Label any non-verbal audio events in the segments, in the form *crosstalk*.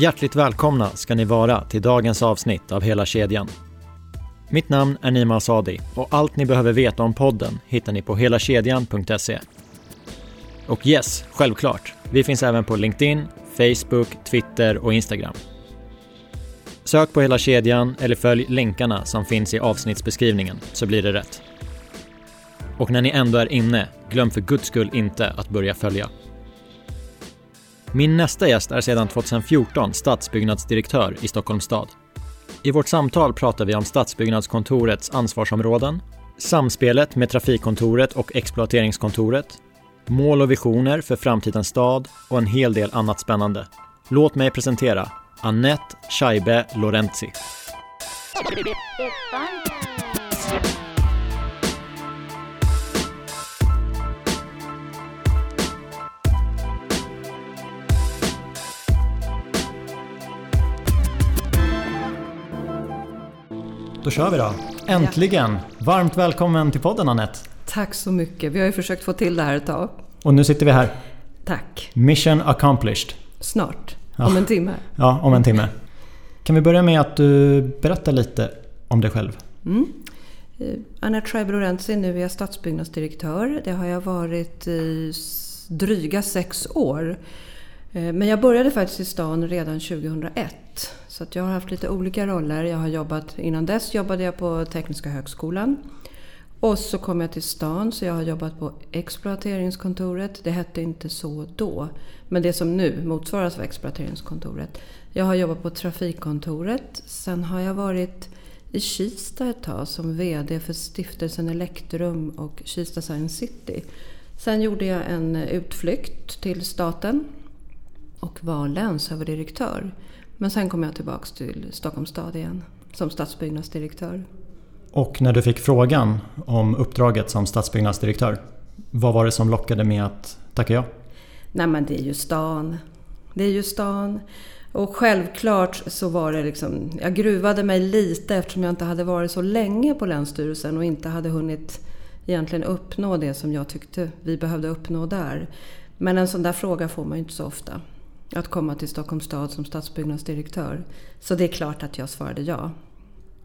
Hjärtligt välkomna ska ni vara till dagens avsnitt av Hela kedjan. Mitt namn är Nima Asadi och allt ni behöver veta om podden hittar ni på helakedjan.se. Och yes, självklart, vi finns även på LinkedIn, Facebook, Twitter och Instagram. Sök på Hela kedjan eller följ länkarna som finns i avsnittsbeskrivningen så blir det rätt. Och när ni ändå är inne, glöm för guds skull inte att börja följa. Min nästa gäst är sedan 2014 stadsbyggnadsdirektör i Stockholms stad. I vårt samtal pratar vi om Stadsbyggnadskontorets ansvarsområden, samspelet med Trafikkontoret och Exploateringskontoret, mål och visioner för framtidens stad och en hel del annat spännande. Låt mig presentera Annette Scheibe Lorenzi. Då kör vi då. Äntligen! Varmt välkommen till podden Annette. Tack så mycket. Vi har ju försökt få till det här ett tag. Och nu sitter vi här. Tack. Mission accomplished. Snart. Ja. Om en timme. *laughs* Ja, om en timme. Kan vi börja med att du berättar lite om dig själv? Mm. Eh, Anette Schreiber Lorenzi, nu är jag stadsbyggnadsdirektör. Det har jag varit i dryga sex år. Eh, men jag började faktiskt i stan redan 2001. Så att jag har haft lite olika roller. Jag har jobbat, innan dess jobbade jag på Tekniska högskolan. Och så kom jag till stan, så jag har jobbat på exploateringskontoret. Det hette inte så då, men det som nu motsvaras av exploateringskontoret. Jag har jobbat på trafikkontoret. Sen har jag varit i Kista ett tag som VD för stiftelsen Elektrum och Kista Science City. Sen gjorde jag en utflykt till staten och var länsöverdirektör. Men sen kom jag tillbaka till Stockholms stad igen som stadsbyggnadsdirektör. Och när du fick frågan om uppdraget som stadsbyggnadsdirektör, vad var det som lockade med att tacka ja? Nej men det är ju stan. Det är ju stan. Och självklart så var det liksom, jag gruvade mig lite eftersom jag inte hade varit så länge på Länsstyrelsen och inte hade hunnit egentligen uppnå det som jag tyckte vi behövde uppnå där. Men en sån där fråga får man ju inte så ofta att komma till Stockholms stad som stadsbyggnadsdirektör. Så det är klart att jag svarade ja.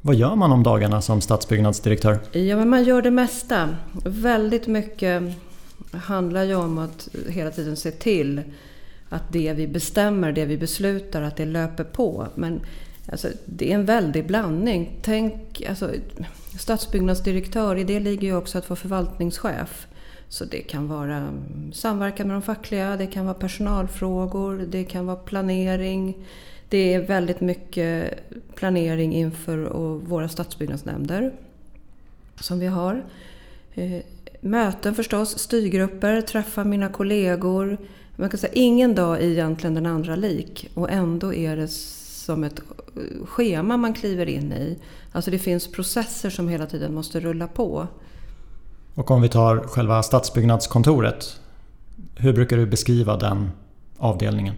Vad gör man om dagarna som stadsbyggnadsdirektör? Ja, men man gör det mesta. Väldigt mycket handlar ju om att hela tiden se till att det vi bestämmer, det vi beslutar, att det löper på. Men alltså, det är en väldig blandning. Tänk, alltså, stadsbyggnadsdirektör, i det ligger ju också att vara förvaltningschef. Så det kan vara samverkan med de fackliga, det kan vara personalfrågor, det kan vara planering. Det är väldigt mycket planering inför våra stadsbyggnadsnämnder som vi har. Eh, möten förstås, styrgrupper, träffa mina kollegor. Man kan säga ingen dag är egentligen den andra lik och ändå är det som ett eh, schema man kliver in i. Alltså det finns processer som hela tiden måste rulla på. Och om vi tar själva stadsbyggnadskontoret. Hur brukar du beskriva den avdelningen?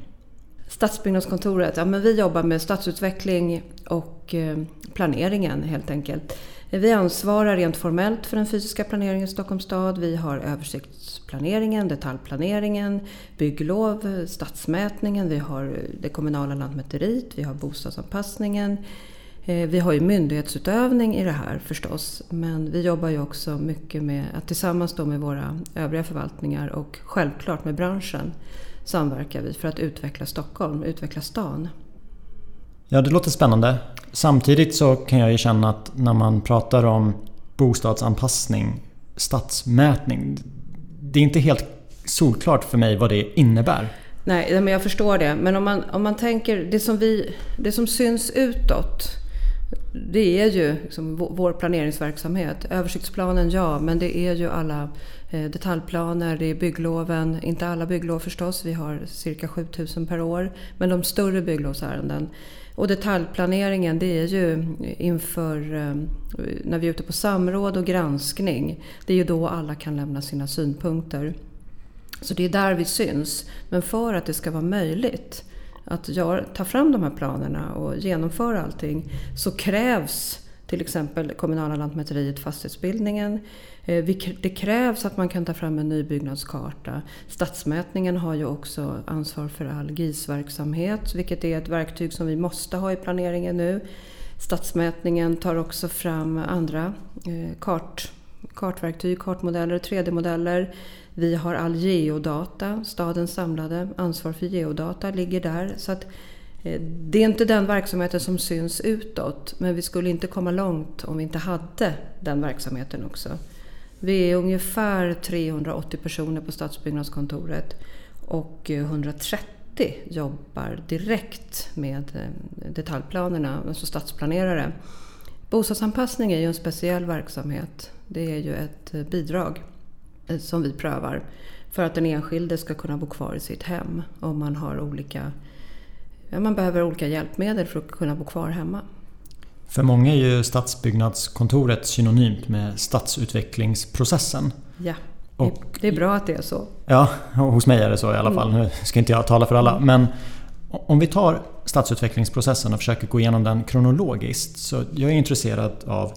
Stadsbyggnadskontoret, ja men vi jobbar med stadsutveckling och eh, planeringen helt enkelt. Vi ansvarar rent formellt för den fysiska planeringen i Stockholms stad. Vi har översiktsplaneringen, detaljplaneringen, bygglov, stadsmätningen, vi har det kommunala lantmäteriet, vi har bostadsanpassningen, vi har ju myndighetsutövning i det här förstås, men vi jobbar ju också mycket med att tillsammans med våra övriga förvaltningar och självklart med branschen samverkar vi för att utveckla Stockholm, utveckla stan. Ja, det låter spännande. Samtidigt så kan jag ju känna att när man pratar om bostadsanpassning, stadsmätning. Det är inte helt solklart för mig vad det innebär. Nej, men jag förstår det. Men om man, om man tänker det som, vi, det som syns utåt det är ju liksom vår planeringsverksamhet. Översiktsplanen, ja, men det är ju alla eh, detaljplaner, det är byggloven. Inte alla bygglov förstås, vi har cirka 7000 per år. Men de större bygglovsärenden. Och detaljplaneringen, det är ju inför eh, när vi är ute på samråd och granskning. Det är ju då alla kan lämna sina synpunkter. Så det är där vi syns. Men för att det ska vara möjligt att ta fram de här planerna och genomföra allting så krävs till exempel kommunala lantmäteriet, fastighetsbildningen. Eh, det krävs att man kan ta fram en nybyggnadskarta. Stadsmätningen har ju också ansvar för all GIS-verksamhet, vilket är ett verktyg som vi måste ha i planeringen nu. Stadsmätningen tar också fram andra eh, kart, kartverktyg, kartmodeller, 3D-modeller. Vi har all geodata, stadens samlade ansvar för geodata ligger där. Så att eh, det är inte den verksamheten som syns utåt, men vi skulle inte komma långt om vi inte hade den verksamheten också. Vi är ungefär 380 personer på stadsbyggnadskontoret och eh, 130 jobbar direkt med eh, detaljplanerna, alltså stadsplanerare. Bostadsanpassning är ju en speciell verksamhet. Det är ju ett bidrag som vi prövar för att den enskilde ska kunna bo kvar i sitt hem om man har olika man behöver olika hjälpmedel för att kunna bo kvar hemma. För många är ju stadsbyggnadskontoret synonymt med stadsutvecklingsprocessen. Ja, och, det är bra att det är så. Ja, hos mig är det så i alla fall. Mm. Nu ska inte jag tala för alla. Men om vi tar stadsutvecklingsprocessen och försöker gå igenom den kronologiskt. Så jag är intresserad av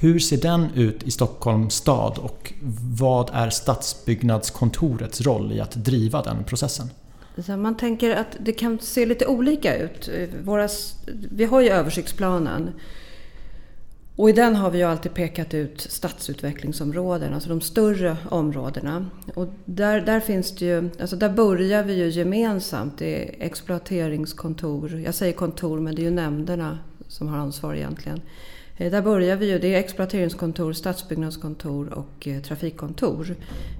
hur ser den ut i Stockholms stad och vad är stadsbyggnadskontorets roll i att driva den processen? Man tänker att det kan se lite olika ut. Våra, vi har ju översiktsplanen. Och i den har vi ju alltid pekat ut stadsutvecklingsområden, alltså de större områdena. Och där, där finns det ju, alltså där börjar vi ju gemensamt. Det är exploateringskontor. Jag säger kontor, men det är ju nämnderna som har ansvar egentligen. Eh, där börjar vi ju. Det är exploateringskontor, stadsbyggnadskontor och eh, trafikkontor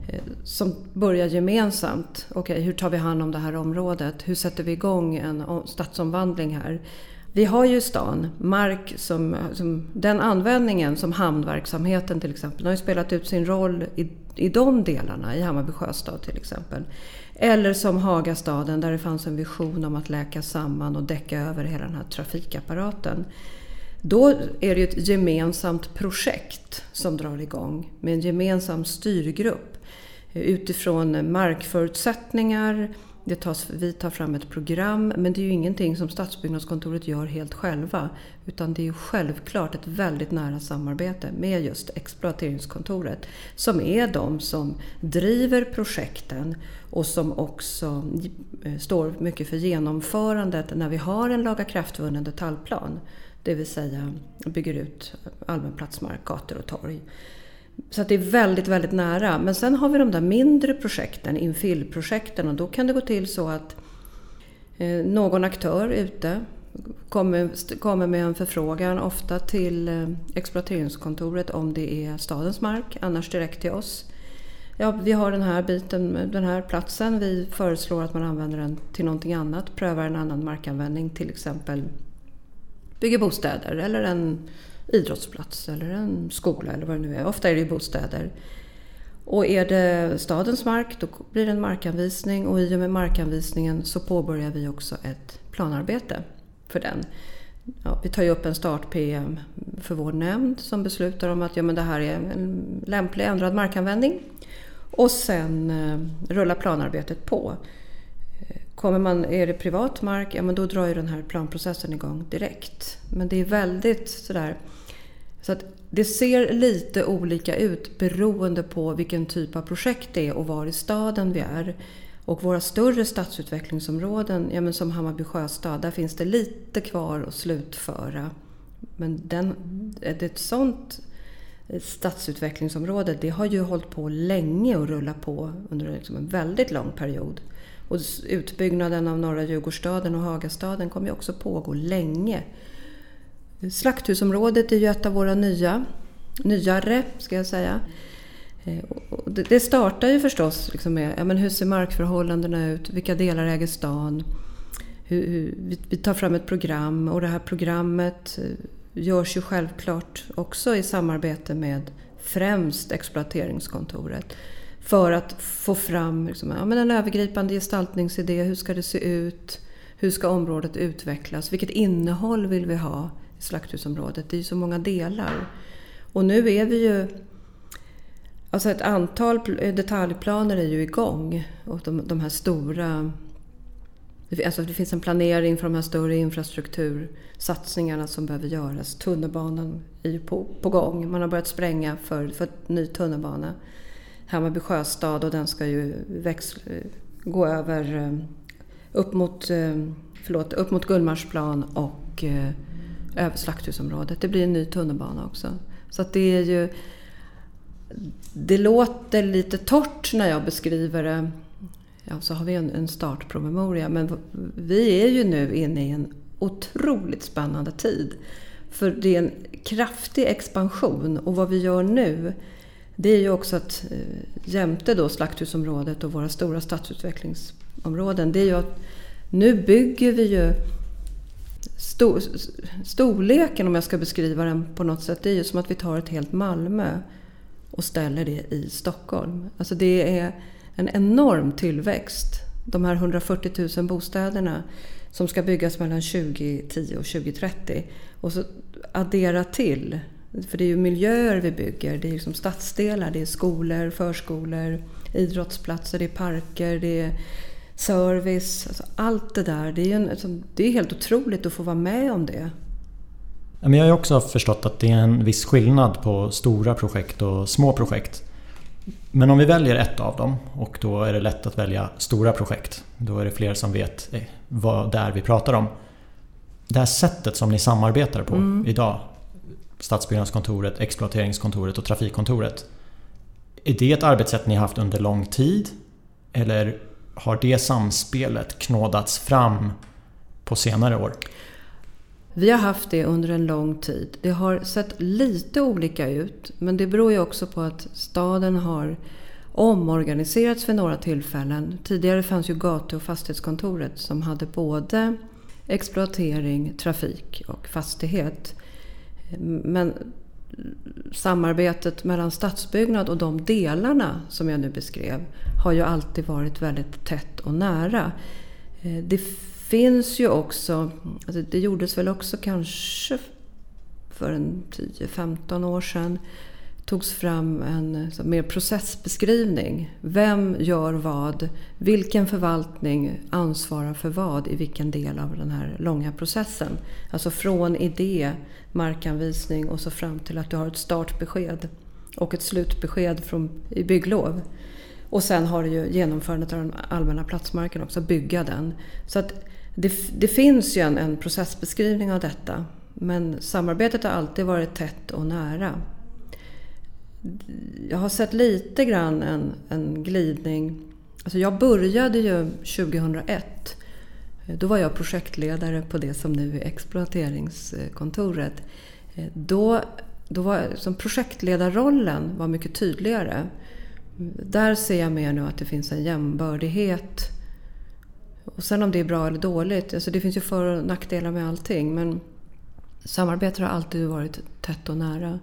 eh, som börjar gemensamt. Okej, okay, hur tar vi hand om det här området? Hur sätter vi igång en stadsomvandling här? Vi har ju stan, mark som, som den användningen som hamnverksamheten till exempel, har ju spelat ut sin roll i, i de delarna, i Hammarby sjöstad till exempel. Eller som Hagastaden där det fanns en vision om att läka samman och däcka över hela den här trafikapparaten. Då är det ett gemensamt projekt som drar igång med en gemensam styrgrupp utifrån markförutsättningar. Det tas, vi tar fram ett program, men det är ju ingenting som Stadsbyggnadskontoret gör helt själva. Utan det är ju självklart ett väldigt nära samarbete med just exploateringskontoret. Som är de som driver projekten och som också eh, står mycket för genomförandet när vi har en lagakraftvunnen detaljplan. Det vill säga bygger ut allmän platsmark, gator och torg. Så att det är väldigt, väldigt nära. Men sen har vi de där mindre projekten, infillprojekten och då kan det gå till så att eh, någon aktör ute kommer, kommer med en förfrågan, ofta till eh, exploateringskontoret om det är stadens mark, annars direkt till oss. Ja, vi har den här biten, den här platsen. Vi föreslår att man använder den till någonting annat, prövar en annan markanvändning, till exempel bygger bostäder eller en idrottsplats eller en skola eller vad det nu är. Ofta är det ju bostäder. Och är det stadens mark då blir det en markanvisning och i och med markanvisningen så påbörjar vi också ett planarbete för den. Ja, vi tar ju upp en start-PM för vår nämnd som beslutar om att ja, men det här är en lämplig ändrad markanvändning. Och sen eh, rullar planarbetet på. Kommer man, är det privat mark, ja men då drar ju den här planprocessen igång direkt. Men det är väldigt sådär... Så att det ser lite olika ut beroende på vilken typ av projekt det är och var i staden vi är. Och våra större stadsutvecklingsområden, ja men som Hammarby sjöstad, där finns det lite kvar att slutföra. Men den, ett sånt stadsutvecklingsområde, det har ju hållit på länge och rullat på under liksom en väldigt lång period. Och utbyggnaden av norra Djurgårdsstaden och Hagastaden kommer ju också pågå länge. Slakthusområdet är ju ett av våra nya, nyare, ska jag säga. Eh, det startar ju förstås liksom med ja, men hur ser markförhållandena ut, vilka delar äger stan? Hur, hur, vi tar fram ett program och det här programmet eh, görs ju självklart också i samarbete med främst exploateringskontoret. För att få fram liksom, ja, men en övergripande gestaltningsidé. Hur ska det se ut? Hur ska området utvecklas? Vilket innehåll vill vi ha i slakthusområdet? Det är ju så många delar. Och nu är vi ju... Alltså ett antal detaljplaner är ju igång. Och de, de här stora Alltså det finns en planering för de här större infrastruktursatsningarna som behöver göras. Tunnelbanan är ju på, på gång. Man har börjat spränga för, för ny tunnelbana. Hammarby sjöstad och den ska ju växla, gå över eh, upp mot, eh, förlåt, upp mot Gullmarsplan och eh, över Slakthusområdet. Det blir en ny tunnelbana också. Så att det är ju... Det låter lite torrt när jag beskriver det. Ja, så har vi en, en startpromemoria. Men vi är ju nu inne i en otroligt spännande tid. För det är en kraftig expansion och vad vi gör nu det är ju också att eh, jämte då Slakthusområdet och våra stora stadsutvecklingsområden, det är ju att nu bygger vi ju stor, storleken, om jag ska beskriva den på något sätt, det är ju som att vi tar ett helt Malmö och ställer det i Stockholm. Alltså det är en enorm tillväxt. De här 140 000 bostäderna som ska byggas mellan 2010 och 2030. Och så addera till för det är ju miljöer vi bygger. Det är liksom stadsdelar, det är skolor, förskolor, idrottsplatser, det är parker, det är service. Alltså allt det där. Det är, en, alltså, det är helt otroligt att få vara med om det. Jag har också förstått att det är en viss skillnad på stora projekt och små projekt. Men om vi väljer ett av dem och då är det lätt att välja stora projekt. Då är det fler som vet eh, vad det är vi pratar om. Det här sättet som ni samarbetar på mm. idag. Stadsbyggnadskontoret, exploateringskontoret och trafikkontoret. Är det ett arbetssätt ni haft under lång tid? Eller har det samspelet knådats fram på senare år? Vi har haft det under en lång tid. Det har sett lite olika ut men det beror ju också på att staden har omorganiserats vid några tillfällen. Tidigare fanns ju gatu och fastighetskontoret som hade både exploatering, trafik och fastighet. Men samarbetet mellan stadsbyggnad och de delarna som jag nu beskrev har ju alltid varit väldigt tätt och nära. Eh, det finns ju också, alltså det gjordes väl också kanske för en 10-15 år sedan, togs fram en så, mer processbeskrivning. Vem gör vad? Vilken förvaltning ansvarar för vad i vilken del av den här långa processen? Alltså från idé, markanvisning och så fram till att du har ett startbesked och ett slutbesked från, i bygglov. Och sen har du ju genomförandet av den allmänna platsmarken också, bygga den. Så att det, det finns ju en, en processbeskrivning av detta. Men samarbetet har alltid varit tätt och nära jag har sett lite grann en, en glidning. Alltså jag började ju 2001. Då var jag projektledare på det som nu är exploateringskontoret. Då, då var som projektledarrollen var mycket tydligare. Där ser jag mer nu att det finns en jämbördighet. Och sen om det är bra eller dåligt, alltså det finns ju för och nackdelar med allting. Men samarbetet har alltid varit tätt och nära.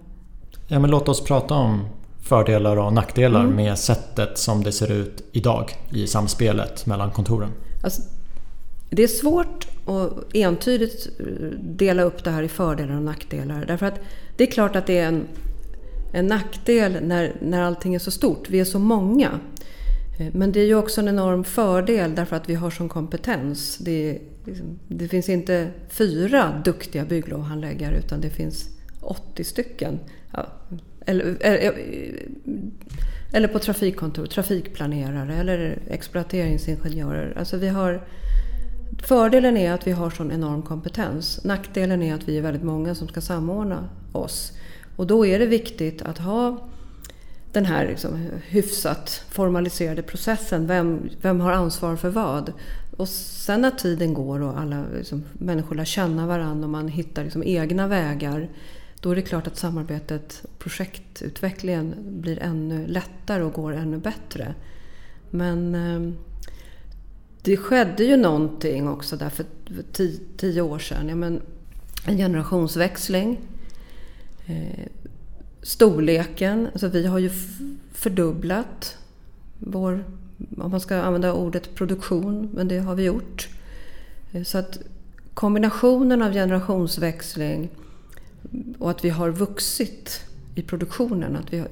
Ja, men låt oss prata om fördelar och nackdelar mm. med sättet som det ser ut idag i samspelet mellan kontoren. Alltså, det är svårt att entydigt dela upp det här i fördelar och nackdelar. Därför att det är klart att det är en, en nackdel när, när allting är så stort. Vi är så många. Men det är ju också en enorm fördel därför att vi har sån kompetens. Det, liksom, det finns inte fyra duktiga bygglovhandläggare utan det finns 80 stycken ja, eller, eller, eller på trafikkontor, trafikplanerare eller exploateringsingenjörer. Alltså vi har, fördelen är att vi har sån enorm kompetens. Nackdelen är att vi är väldigt många som ska samordna oss. Och då är det viktigt att ha den här liksom hyfsat formaliserade processen. Vem, vem har ansvar för vad? Och sen när tiden går och alla liksom, människor lär känna varandra och man hittar liksom egna vägar då är det klart att samarbetet, projektutvecklingen blir ännu lättare och går ännu bättre. Men ehm, det skedde ju någonting också där för tio, tio år sedan. Ja, men en generationsväxling. Eh, storleken. Alltså vi har ju fördubblat vår, om man ska använda ordet produktion, men det har vi gjort. Eh, så att kombinationen av generationsväxling och att vi har vuxit i produktionen, att vi eh,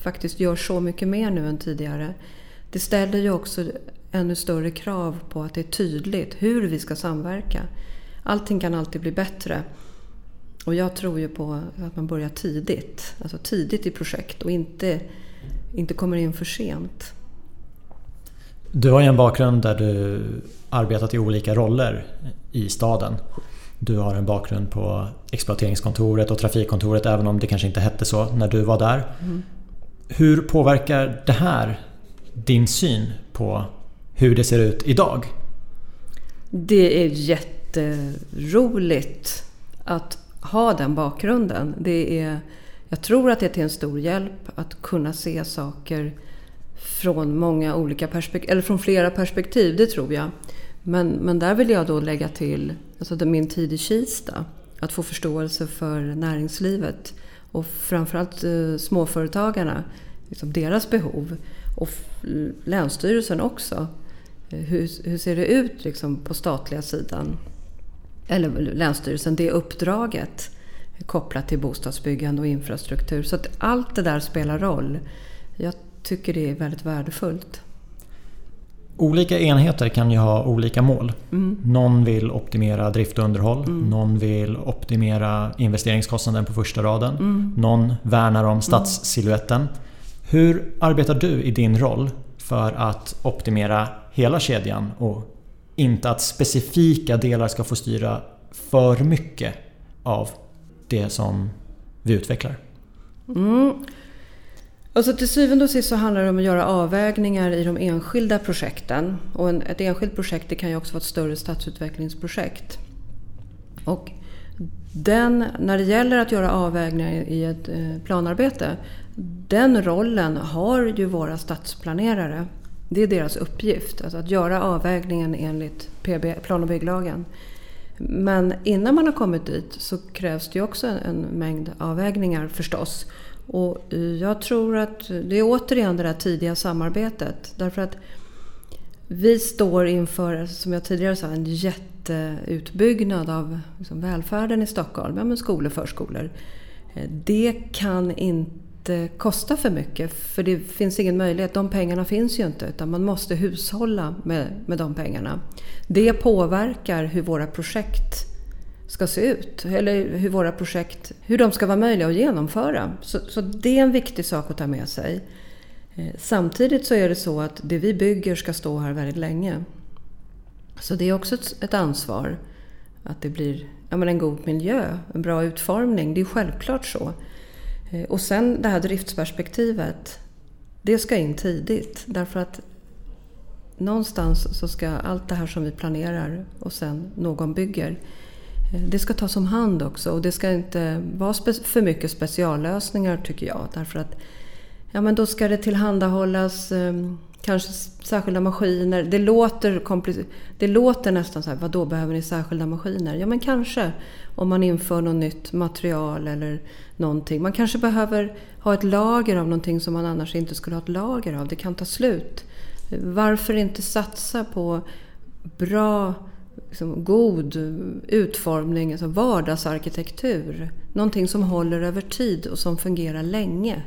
faktiskt gör så mycket mer nu än tidigare. Det ställer ju också ännu större krav på att det är tydligt hur vi ska samverka. Allting kan alltid bli bättre. Och jag tror ju på att man börjar tidigt. Alltså tidigt i projekt och inte, inte kommer in för sent. Du har ju en bakgrund där du arbetat i olika roller i staden. Du har en bakgrund på exploateringskontoret och trafikkontoret även om det kanske inte hette så när du var där. Mm. Hur påverkar det här din syn på hur det ser ut idag? Det är jätteroligt att ha den bakgrunden. Det är, jag tror att det är till en stor hjälp att kunna se saker från många olika perspektiv, eller från flera perspektiv, det tror jag. Men, men där vill jag då lägga till alltså min tid i Kista. Att få förståelse för näringslivet och framförallt eh, småföretagarna, liksom deras behov. Och Länsstyrelsen också. Eh, hur, hur ser det ut liksom på statliga sidan? Eller eh, Länsstyrelsen, det uppdraget kopplat till bostadsbyggande och infrastruktur. Så att allt det där spelar roll. Jag tycker det är väldigt värdefullt. Olika enheter kan ju ha olika mål. Mm. Någon vill optimera drift och underhåll. Mm. Någon vill optimera investeringskostnaden på första raden. Mm. Någon värnar om stadssiluetten. Hur arbetar du i din roll för att optimera hela kedjan och inte att specifika delar ska få styra för mycket av det som vi utvecklar? Alltså till syvende och sist så handlar det om att göra avvägningar i de enskilda projekten. Och en, ett enskilt projekt det kan ju också vara ett större stadsutvecklingsprojekt. Och den, när det gäller att göra avvägningar i ett eh, planarbete, den rollen har ju våra stadsplanerare. Det är deras uppgift, alltså att göra avvägningen enligt PB, plan och bygglagen. Men innan man har kommit dit så krävs det ju också en mängd avvägningar förstås. Och eh, jag tror att det är återigen det där tidiga samarbetet. Därför att vi står inför, som jag tidigare sa, en jätteutbyggnad av liksom välfärden i Stockholm. Ja, men skolor, förskolor. Eh, det kan inte kosta för mycket för det finns ingen möjlighet. De pengarna finns ju inte utan man måste hushålla med, med de pengarna. Det påverkar hur våra projekt ska se ut. Eller hur våra projekt hur de ska vara möjliga att genomföra. Så, så det är en viktig sak att ta med sig. Eh, samtidigt så är det så att det vi bygger ska stå här väldigt länge. Så det är också ett ansvar att det blir ja, men en god miljö, en bra utformning. Det är självklart så. Eh, och sen det här driftsperspektivet. Det ska in tidigt. Därför att någonstans så ska allt det här som vi planerar och sen någon bygger Eh, det ska tas om hand också och det ska inte vara för mycket speciallösningar tycker jag. Därför att ja, men då ska det tillhandahållas ehm, kanske särskilda maskiner. Det låter, det låter nästan så här, då behöver ni särskilda maskiner? Ja men kanske om man inför något nytt material eller någonting. Man kanske behöver ha ett lager av någonting som man annars inte skulle ha ett lager av. Det kan ta slut. Varför inte satsa på bra liksom, god utformning, alltså vardagsarkitektur. Någonting som håller över tid och som fungerar länge.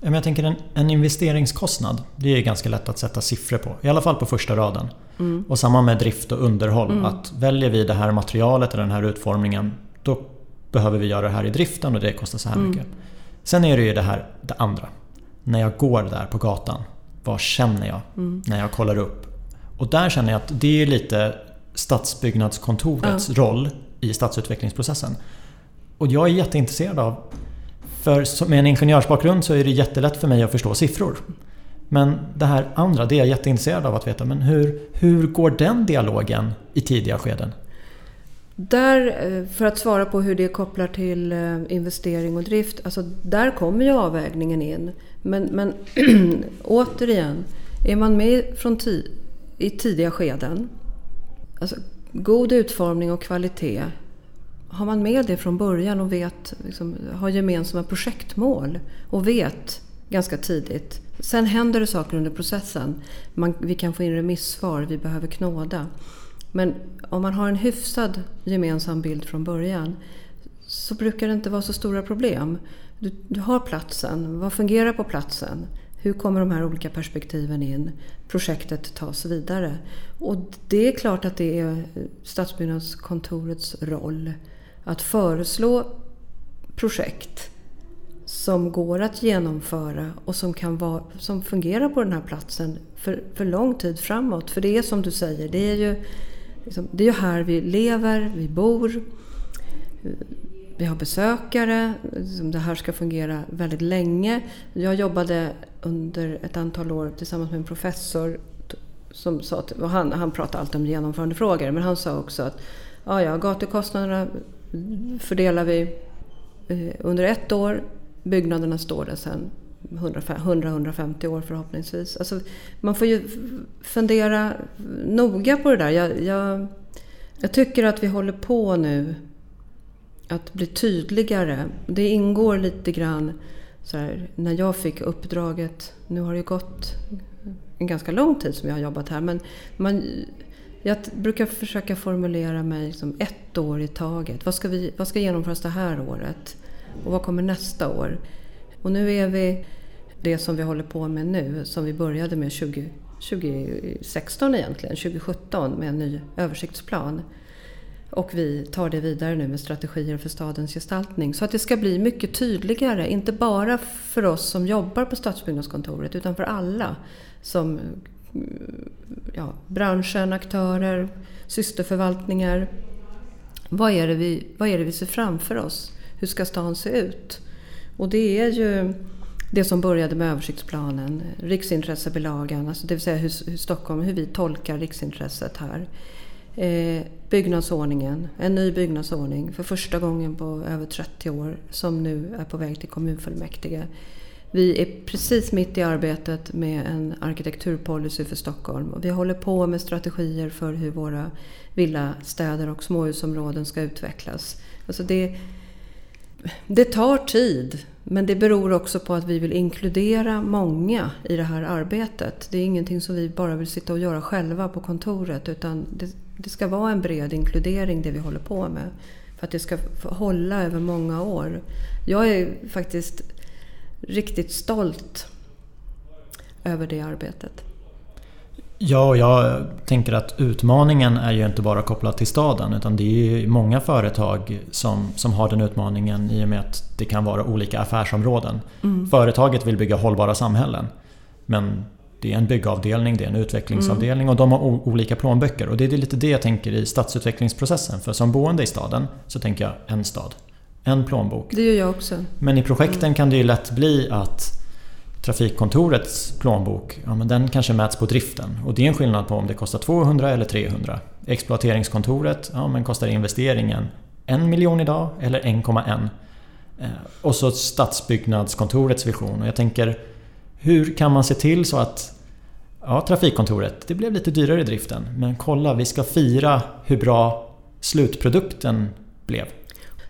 Jag tänker en, en investeringskostnad, det är ganska lätt att sätta siffror på. I alla fall på första raden. Mm. Och samma med drift och underhåll. Mm. Att väljer vi det här materialet eller den här utformningen då behöver vi göra det här i driften och det kostar så här mm. mycket. Sen är det ju det här det andra. När jag går där på gatan, vad känner jag mm. när jag kollar upp? Och där känner jag att det är lite stadsbyggnadskontorets ja. roll i stadsutvecklingsprocessen. Och jag är jätteintresserad av... För med en ingenjörsbakgrund så är det jättelätt för mig att förstå siffror. Men det här andra, det är jag jätteintresserad av att veta. Men hur, hur går den dialogen i tidiga skeden? Där, eh, för att svara på hur det kopplar till eh, investering och drift. Alltså där kommer ju avvägningen in. Men, men *clears throat* återigen, är man med från i tidiga skeden Alltså, god utformning och kvalitet. Har man med det från början och vet, liksom, har gemensamma projektmål och vet ganska tidigt. Sen händer det saker under processen. Man, vi kan få in remissvar, vi behöver knåda. Men om man har en hyfsad gemensam bild från början så brukar det inte vara så stora problem. Du, du har platsen, vad fungerar på platsen? Hur kommer de här olika perspektiven in? Projektet tas vidare. Och det är klart att det är Stadsbyggnadskontorets roll att föreslå projekt som går att genomföra och som, kan vara, som fungerar på den här platsen för, för lång tid framåt. För det är som du säger, det är ju, liksom, det är ju här vi lever, vi bor, vi har besökare. Det här ska fungera väldigt länge. Jag jobbade under ett antal år tillsammans med en professor som sa att, han, han pratade alltid om genomförandefrågor, men han sa också att ja, ja, gatukostnaderna fördelar vi eh, under ett år byggnaderna står där sen 100-150 år förhoppningsvis. Alltså, man får ju fundera noga på det där. Jag, jag, jag, tycker att vi håller på nu att bli tydligare. Det ingår lite grann så här, när jag fick uppdraget. Nu har det gått en ganska lång tid som jag har jobbat här. Men man, jag brukar försöka formulera mig som ett år i taget. Vad ska, vi, vad ska genomföras det här året? Och vad kommer nästa år? Och nu är vi det som vi håller på med nu, som vi började med 20, 2016 egentligen, 2017 med en ny översiktsplan. Och vi tar det vidare nu med strategier för stadens gestaltning. Så att det ska bli mycket tydligare, inte bara för oss som jobbar på Stadsbyggnadskontoret utan för alla. Som ja, branschen, aktörer, systerförvaltningar. Vad är, det vi, vad är det vi ser framför oss? Hur ska stan se ut? Och det är ju det som började med översiktsplanen, riksintressebilagan, alltså det vill säga hur, hur Stockholm, hur vi tolkar riksintresset här. Eh, byggnadsordningen, en ny byggnadsordning för första gången på över 30 år som nu är på väg till kommunfullmäktige. Vi är precis mitt i arbetet med en arkitekturpolicy för Stockholm och vi håller på med strategier för hur våra villastäder och småhusområden ska utvecklas. Alltså det, det tar tid, men det beror också på att vi vill inkludera många i det här arbetet. Det är ingenting som vi bara vill sitta och göra själva på kontoret utan det, det ska vara en bred inkludering det vi håller på med. För att det ska hålla över många år. Jag är faktiskt riktigt stolt över det arbetet. Ja, jag tänker att utmaningen är ju inte bara kopplad till staden utan det är ju många företag som, som har den utmaningen i och med att det kan vara olika affärsområden. Mm. Företaget vill bygga hållbara samhällen men det är en byggavdelning, det är en utvecklingsavdelning mm. och de har olika plånböcker. Och det är lite det jag tänker i stadsutvecklingsprocessen. För som boende i staden så tänker jag en stad, en plånbok. Det gör jag också. Men i projekten mm. kan det ju lätt bli att trafikkontorets plånbok, ja, men den kanske mäts på driften. Och det är en skillnad på om det kostar 200 eller 300. Exploateringskontoret, ja men kostar investeringen en miljon idag eller 1,1? Eh, och så stadsbyggnadskontorets vision. Och jag tänker, hur kan man se till så att Ja, trafikkontoret, det blev lite dyrare i driften. Men kolla, vi ska fira hur bra slutprodukten blev.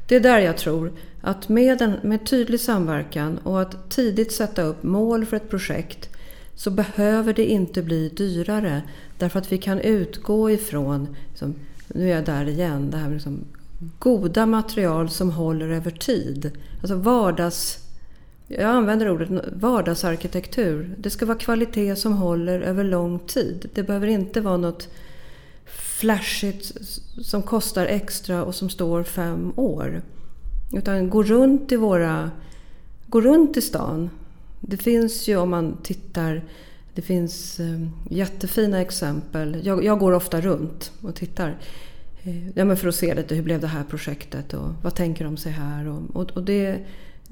Det är där jag tror att med, en, med tydlig samverkan och att tidigt sätta upp mål för ett projekt så behöver det inte bli dyrare. Därför att vi kan utgå ifrån, liksom, nu är jag där igen, det här med liksom, goda material som håller över tid. Alltså vardags... Jag använder ordet vardagsarkitektur. Det ska vara kvalitet som håller över lång tid. Det behöver inte vara något flashigt som kostar extra och som står fem år. Utan gå runt i våra... Gå runt i stan. Det finns ju om man tittar... Det finns eh, jättefina exempel. Jag, jag går ofta runt och tittar. Eh, ja, men för att se lite hur blev det här projektet och vad tänker de sig här? Och, och, och det,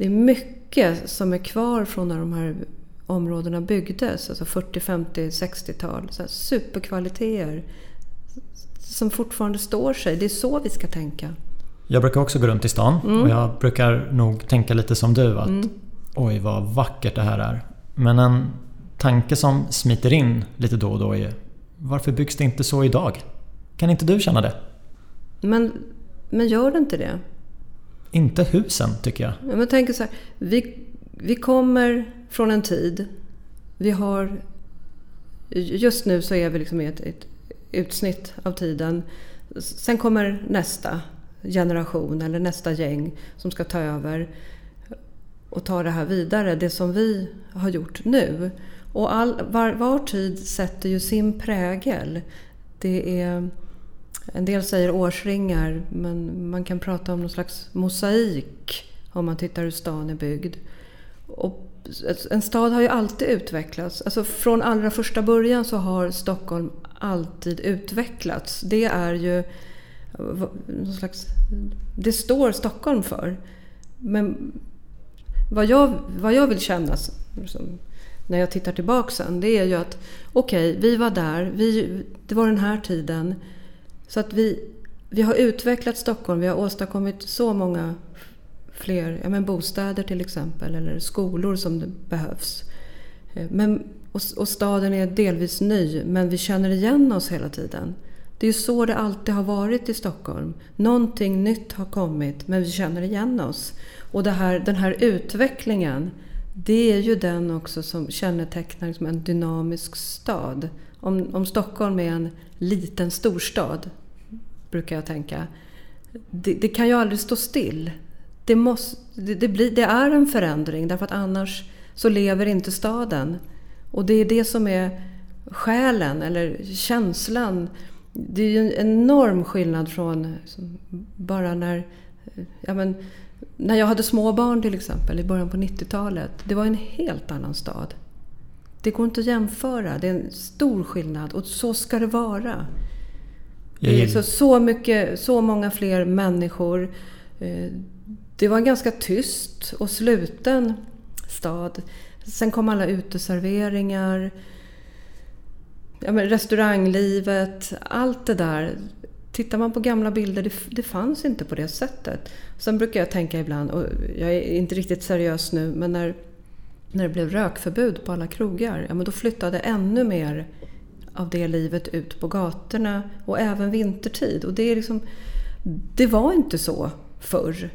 det, är mycket som är kvar från när de här områdena byggdes. Alltså 40, 50, 60-tal. Superkvaliteter som fortfarande står sig. Det är så vi ska tänka. Jag brukar också gå runt i stan mm. och jag brukar nog tänka lite som du att mm. oj vad vackert det här är. Men en tanke som smiter in lite då och då är varför byggs det inte så idag? Kan inte du känna det? Men, men gör det inte det? Inte husen tycker jag. Ja, men tänk så här, vi, vi kommer från en tid, vi har... Just nu så är vi liksom i ett, ett utsnitt av tiden. Sen kommer nästa generation eller nästa gäng som ska ta över. och ta det här vidare, det som vi har gjort nu. Och all, var, var tid sätter ju sin prägel. Det är, en del säger årsringar, men man kan prata om någon slags mosaik om man tittar hur stan är byggd. Och alltså, en stad har ju alltid utvecklats. Alltså från allra första början så har Stockholm alltid utvecklats. Det är ju någon slags... Det står Stockholm för. Men vad jag, vad jag vill känna liksom, när jag tittar tillbaka sen, det är ju att okej, okay, vi var där, vi, det var den här tiden. Så att vi, vi har utvecklat Stockholm, vi har åstadkommit så många fler ja, men bostäder till exempel, eller skolor som det behövs. Eh, men, och, och staden är delvis ny, men vi känner igen oss hela tiden. Det är ju så det alltid har varit i Stockholm. Någonting nytt har kommit, men vi känner igen oss. Och här, den här utvecklingen, det är ju den också som kännetecknar liksom en dynamisk stad. Om, om Stockholm är en liten storstad, brukar jag tänka, det, det kan ju aldrig stå still. Det, måste, det, det, blir, det är en förändring, därför att annars så lever inte staden. Och det är det som är själen, eller känslan. Det är ju en enorm skillnad från bara när ja, men, när jag hade små barn till exempel i början på 90-talet. Det var en helt annan stad. Det går inte att jämföra. Det är en stor skillnad och så ska det vara. Det är så, så, mycket, så många fler människor. Eh, det var en ganska tyst och sluten stad. Sen kom alla uteserveringar, ja, restauranglivet, allt det där Tittar man på gamla bilder, det, det fanns inte på det sättet. Sen brukar jag tänka ibland, och jag är inte riktigt seriös nu, men när, när det blev rökförbud på alla krogar, ja men då flyttade ännu mer av det livet ut på gatorna och även vintertid. Och det, är liksom, det var inte så förr.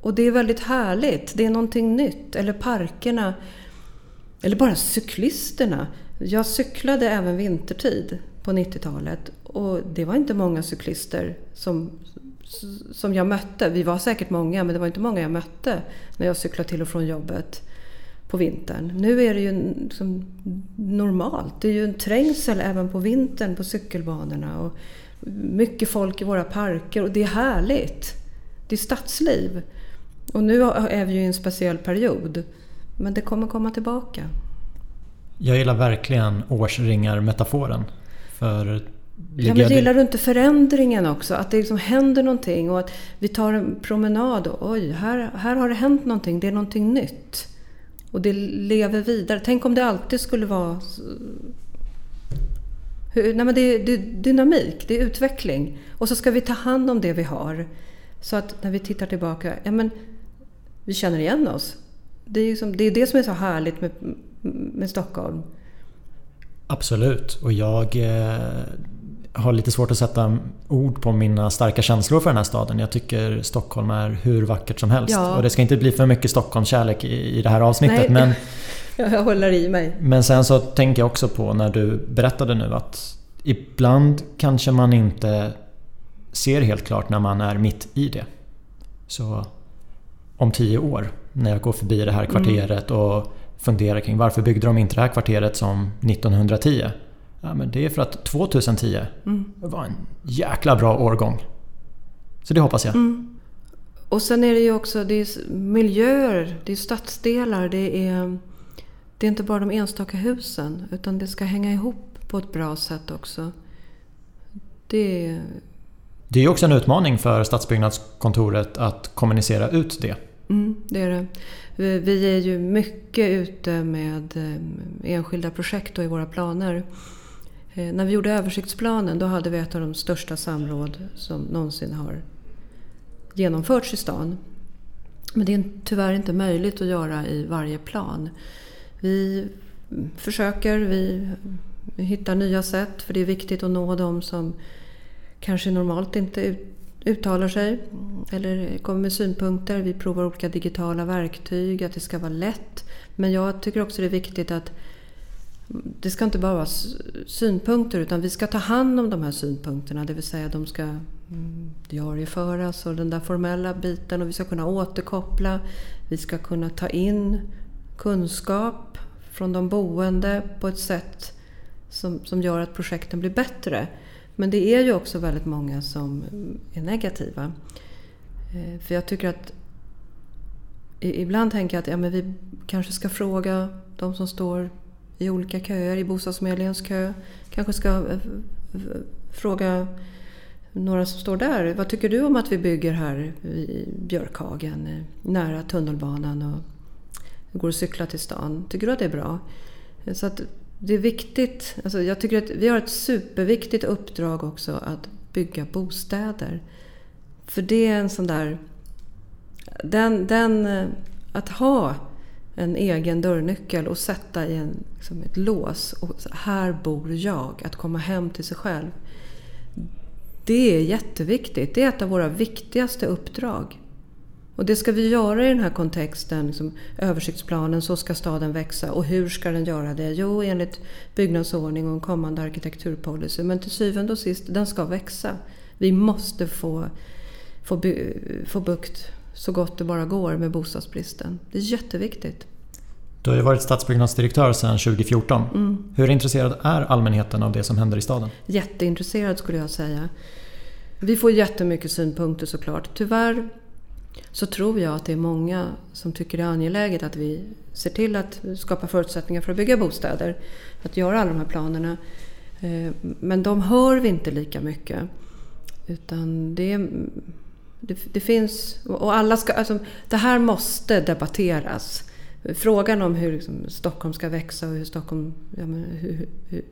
Och det är väldigt härligt. Det är någonting nytt. Eller parkerna. Eller bara cyklisterna. Jag cyklade även vintertid på 90-talet. Och det var inte många cyklister som, som jag mötte. Vi var säkert många, men det var inte många jag mötte när jag cyklade till och från jobbet på vintern. Nu är det ju liksom normalt. Det är ju en trängsel även på vintern på cykelbanorna. Och mycket folk i våra parker och det är härligt. Det är stadsliv. Och nu är vi ju i en speciell period. Men det kommer komma tillbaka. Jag gillar verkligen årsringar-metaforen. För Ja, men gillar du inte förändringen också? Att det liksom händer någonting och att vi tar en promenad och oj, här, här har det hänt någonting. Det är någonting nytt. Och det lever vidare. Tänk om det alltid skulle vara... Nej men det, är, det är dynamik, det är utveckling. Och så ska vi ta hand om det vi har. Så att när vi tittar tillbaka, ja men vi känner igen oss. Det är, liksom, det, är det som är så härligt med, med Stockholm. Absolut. Och jag eh, har lite svårt att sätta ord på mina starka känslor för den här staden. Jag tycker Stockholm är hur vackert som helst. Ja. Och det ska inte bli för mycket Stockholmskärlek i, i det här avsnittet. Nej. Men, *laughs* jag håller i mig. Men sen så tänker jag också på när du berättade nu att ibland kanske man inte ser helt klart när man är mitt i det. Så om tio år när jag går förbi det här mm. kvarteret mm. och funderar kring varför byggde de inte det här kvarteret som 1910? Ja, men det är för att 2010 mm. var en jäkla bra årgång. Så det hoppas jag. Mm. Och sen är det ju också det är miljöer, det är stadsdelar, det är, det är inte bara de enstaka husen utan det ska hänga ihop på ett bra sätt också. Det det är också en utmaning för Stadsbyggnadskontoret att kommunicera ut det. Mm, det är det. Vi är ju mycket ute med eh, enskilda projekt i våra planer. Eh, när vi gjorde översiktsplanen då hade vi ett av de största samråd som någonsin har genomförts i stan. Men det är tyvärr inte möjligt att göra i varje plan. Vi försöker, vi hittar nya sätt för det är viktigt att nå dem som kanske normalt inte uttalar sig eller kommer med synpunkter. Vi provar olika digitala verktyg, att det ska vara lätt. Men jag tycker också det är viktigt att det ska inte bara vara synpunkter utan vi ska ta hand om de här synpunkterna. Det vill säga de ska mm, diarieföras och den där formella biten och vi ska kunna återkoppla. Vi ska kunna ta in kunskap från de boende på ett sätt som, som gör att projekten blir bättre. Men det är ju också väldigt många som mm, är negativa. Eh, för jag tycker att Ibland tänker jag att ja, men vi kanske ska fråga de som står i olika köer, i bostadsförmedlingens kö. Kanske ska eh, fråga några som står där. Vad tycker du om att vi bygger här i Björkhagen, eh, nära tunnelbanan och går och cyklar till stan? Tycker du att det är bra? Eh, så att det är viktigt. Alltså jag tycker att vi har ett superviktigt uppdrag också att bygga bostäder. För det är en sån där... Den, den, att ha en egen dörrnyckel och sätta i en, liksom ett lås. Och här bor jag. Att komma hem till sig själv. Det är jätteviktigt. Det är ett av våra viktigaste uppdrag. Och det ska vi göra i den här kontexten, liksom översiktsplanen, så ska staden växa. Och hur ska den göra det? Jo, enligt byggnadsordning och en kommande arkitekturpolicy. Men till syvende och sist, den ska växa. Vi måste få, få, få bukt så gott det bara går med bostadsbristen. Det är jätteviktigt. Du har ju varit stadsbyggnadsdirektör sedan 2014. Mm. Hur intresserad är allmänheten av det som händer i staden? Jätteintresserad skulle jag säga. Vi får jättemycket synpunkter såklart. Tyvärr så tror jag att det är många som tycker det är angeläget att vi ser till att skapa förutsättningar för att bygga bostäder. Att göra alla de här planerna. Eh, men de hör vi inte lika mycket. Utan det, det, det finns... Och alla ska, alltså, det här måste debatteras. Frågan om hur liksom, Stockholm ska växa och hur, Stockholm, ja, hur, hur,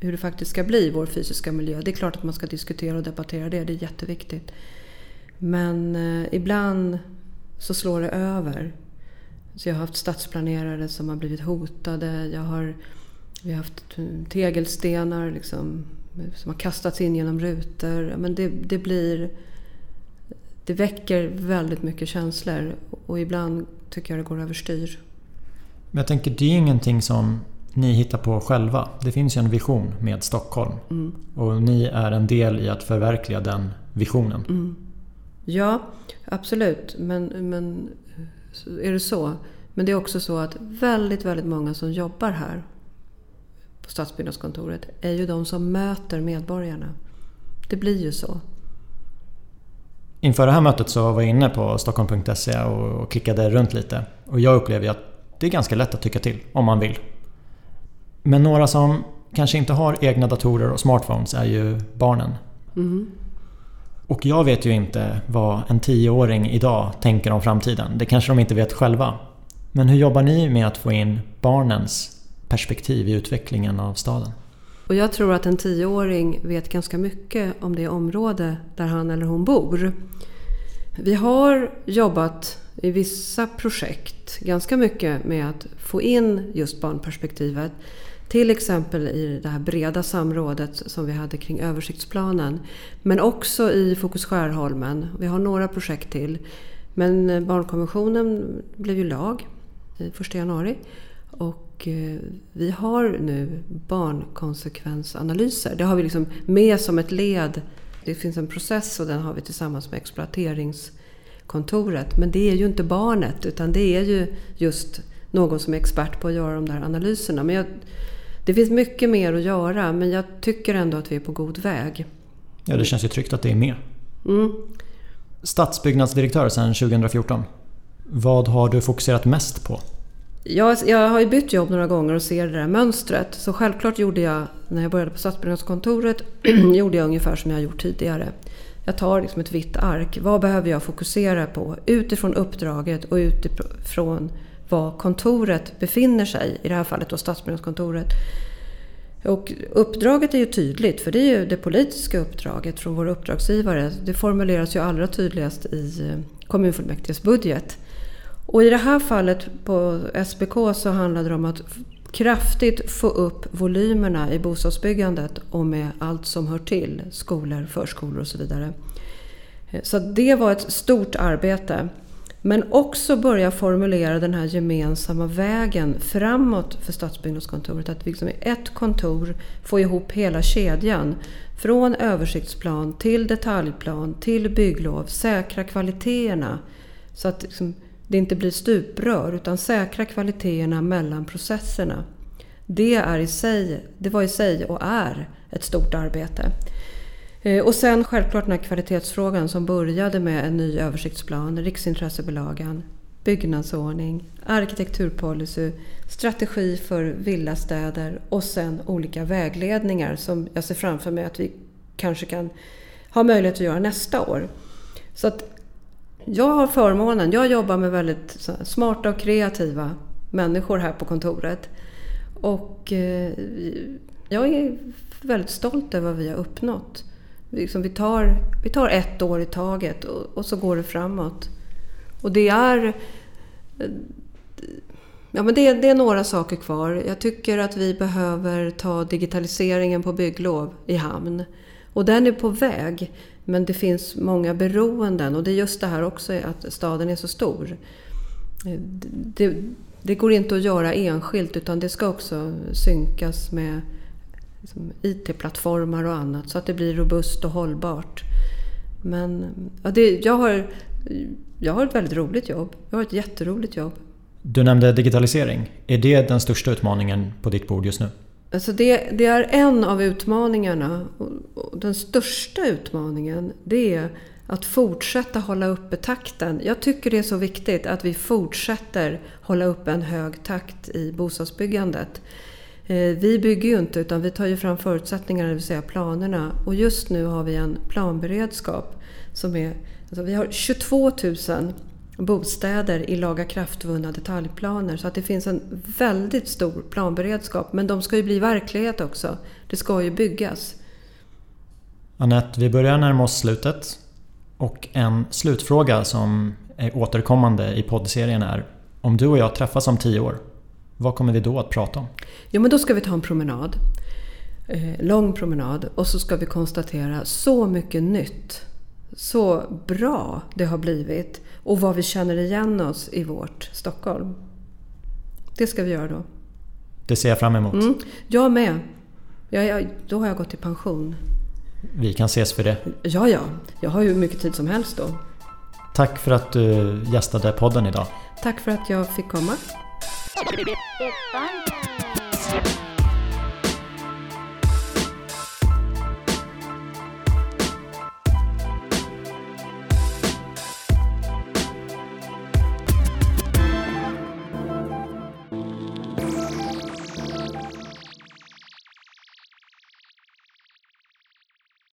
hur det faktiskt ska bli, vår fysiska miljö. Det är klart att man ska diskutera och debattera det, det är jätteviktigt. Men eh, ibland så slår det över. Så jag har haft stadsplanerare som har blivit hotade. Jag har, vi har haft tegelstenar liksom, som har kastats in genom rutor. Men det, det blir... Det väcker väldigt mycket känslor och ibland tycker jag det går överstyr. Men jag tänker, det är ingenting som ni hittar på själva. Det finns ju en vision med Stockholm. Mm. Och ni är en del i att förverkliga den visionen. Mm. Ja, absolut. Men, men är det så. Men det är också så att väldigt, väldigt många som jobbar här på stadsbyggnadskontoret är ju de som möter medborgarna. Det blir ju så. Inför det här mötet så var jag inne på stockholm.se och klickade runt lite. Och jag upplever att det är ganska lätt att tycka till om man vill. Men några som kanske inte har egna datorer och smartphones är ju barnen. Mm. Och jag vet ju inte vad en tioåring idag tänker om framtiden. Det kanske de inte vet själva. Men hur jobbar ni med att få in barnens perspektiv i utvecklingen av staden? Och jag tror att en tioåring vet ganska mycket om det område där han eller hon bor. Vi har jobbat i vissa projekt ganska mycket med att få in just barnperspektivet. Till exempel i det här breda samrådet som vi hade kring översiktsplanen. Men också i Fokus Skärholmen. Vi har några projekt till. Men barnkonventionen blev ju lag 1 januari. Och eh, vi har nu barnkonsekvensanalyser. Det har vi liksom med som ett led. Det finns en process och den har vi tillsammans med exploateringskontoret. Men det är ju inte barnet utan det är ju just någon som är expert på att göra de där analyserna. Men jag, det finns mycket mer att göra men jag tycker ändå att vi är på god väg. Ja, det känns ju tryggt att det är med. Mm. Stadsbyggnadsdirektör sedan 2014. Vad har du fokuserat mest på? Jag, jag har ju bytt jobb några gånger och ser det där mönstret. Så självklart gjorde jag, när jag började på stadsbyggnadskontoret, *clears throat* gjorde jag ungefär som jag har gjort tidigare. Jag tar liksom ett vitt ark. Vad behöver jag fokusera på utifrån uppdraget och utifrån var kontoret befinner sig, i det här fallet då stadsbyggnadskontoret. Och uppdraget är ju tydligt, för det är ju det politiska uppdraget från våra uppdragsgivare. Det formuleras ju allra tydligast i eh, kommunfullmäktiges budget. Och i det här fallet på SBK så handlade det om att kraftigt få upp volymerna i bostadsbyggandet och med allt som hör till, skolor, förskolor och så vidare. Eh, så det var ett stort arbete. Men också börja formulera den här gemensamma vägen framåt för stadsbyggnadskontoret. Att vi liksom i ett kontor få ihop hela kedjan. Från översiktsplan till detaljplan till bygglov. Säkra kvaliteterna. Så att liksom, det inte blir stuprör utan säkra kvaliteterna mellan processerna. Det, är i sig, det var i sig och är ett stort arbete. Eh, och sen självklart den här kvalitetsfrågan som började med en ny översiktsplan, Riksintressebilagan, byggnadsordning, arkitekturpolicy, strategi för villastäder och sen olika vägledningar som jag ser framför mig att vi kanske kan ha möjlighet att göra nästa år. Så att jag har förmånen, jag jobbar med väldigt smarta och kreativa människor här på kontoret. Och eh, jag är väldigt stolt över vad vi har uppnått. Liksom, vi, tar, vi tar ett år i taget och, och så går det framåt. Och det är... Eh, ja, men det, det, är några saker kvar. Jag tycker att vi behöver ta digitaliseringen på bygglov i hamn. Och den är på väg. Men det finns många beroenden och det är just det här också att staden är så stor. Det, det går inte att göra enskilt utan det ska också synkas med liksom, IT-plattformar och annat så att det blir robust och hållbart. Men ja, det, jag, har, jag har ett väldigt roligt jobb. Jag har ett jätteroligt jobb. Du nämnde digitalisering. Är det den största utmaningen på ditt bord just nu? Alltså det, det är en av utmaningarna. Och den största utmaningen det är att fortsätta hålla uppe takten. Jag tycker det är så viktigt att vi fortsätter hålla uppe en hög takt i bostadsbyggandet. Eh, vi bygger ju inte utan vi tar ju fram förutsättningarna, det vill säga planerna. Och just nu har vi en planberedskap som är... Alltså vi har 22 000 bostäder i laga kraftvunna detaljplaner. Så att det finns en väldigt stor planberedskap. Men de ska ju bli verklighet också. Det ska ju byggas. Anette, vi börjar närma oss slutet. Och en slutfråga som är återkommande i poddserien är Om du och jag träffas om tio år, vad kommer vi då att prata om? Jo, men då ska vi ta en promenad. Eh, lång promenad. Och så ska vi konstatera så mycket nytt. Så bra det har blivit. Och vad vi känner igen oss i vårt Stockholm. Det ska vi göra då. Det ser jag fram emot. Mm, jag med. Jag, jag, då har jag gått i pension. Vi kan ses för det. Ja, ja. Jag har ju hur mycket tid som helst då. Tack för att du gästade podden idag. Tack för att jag fick komma.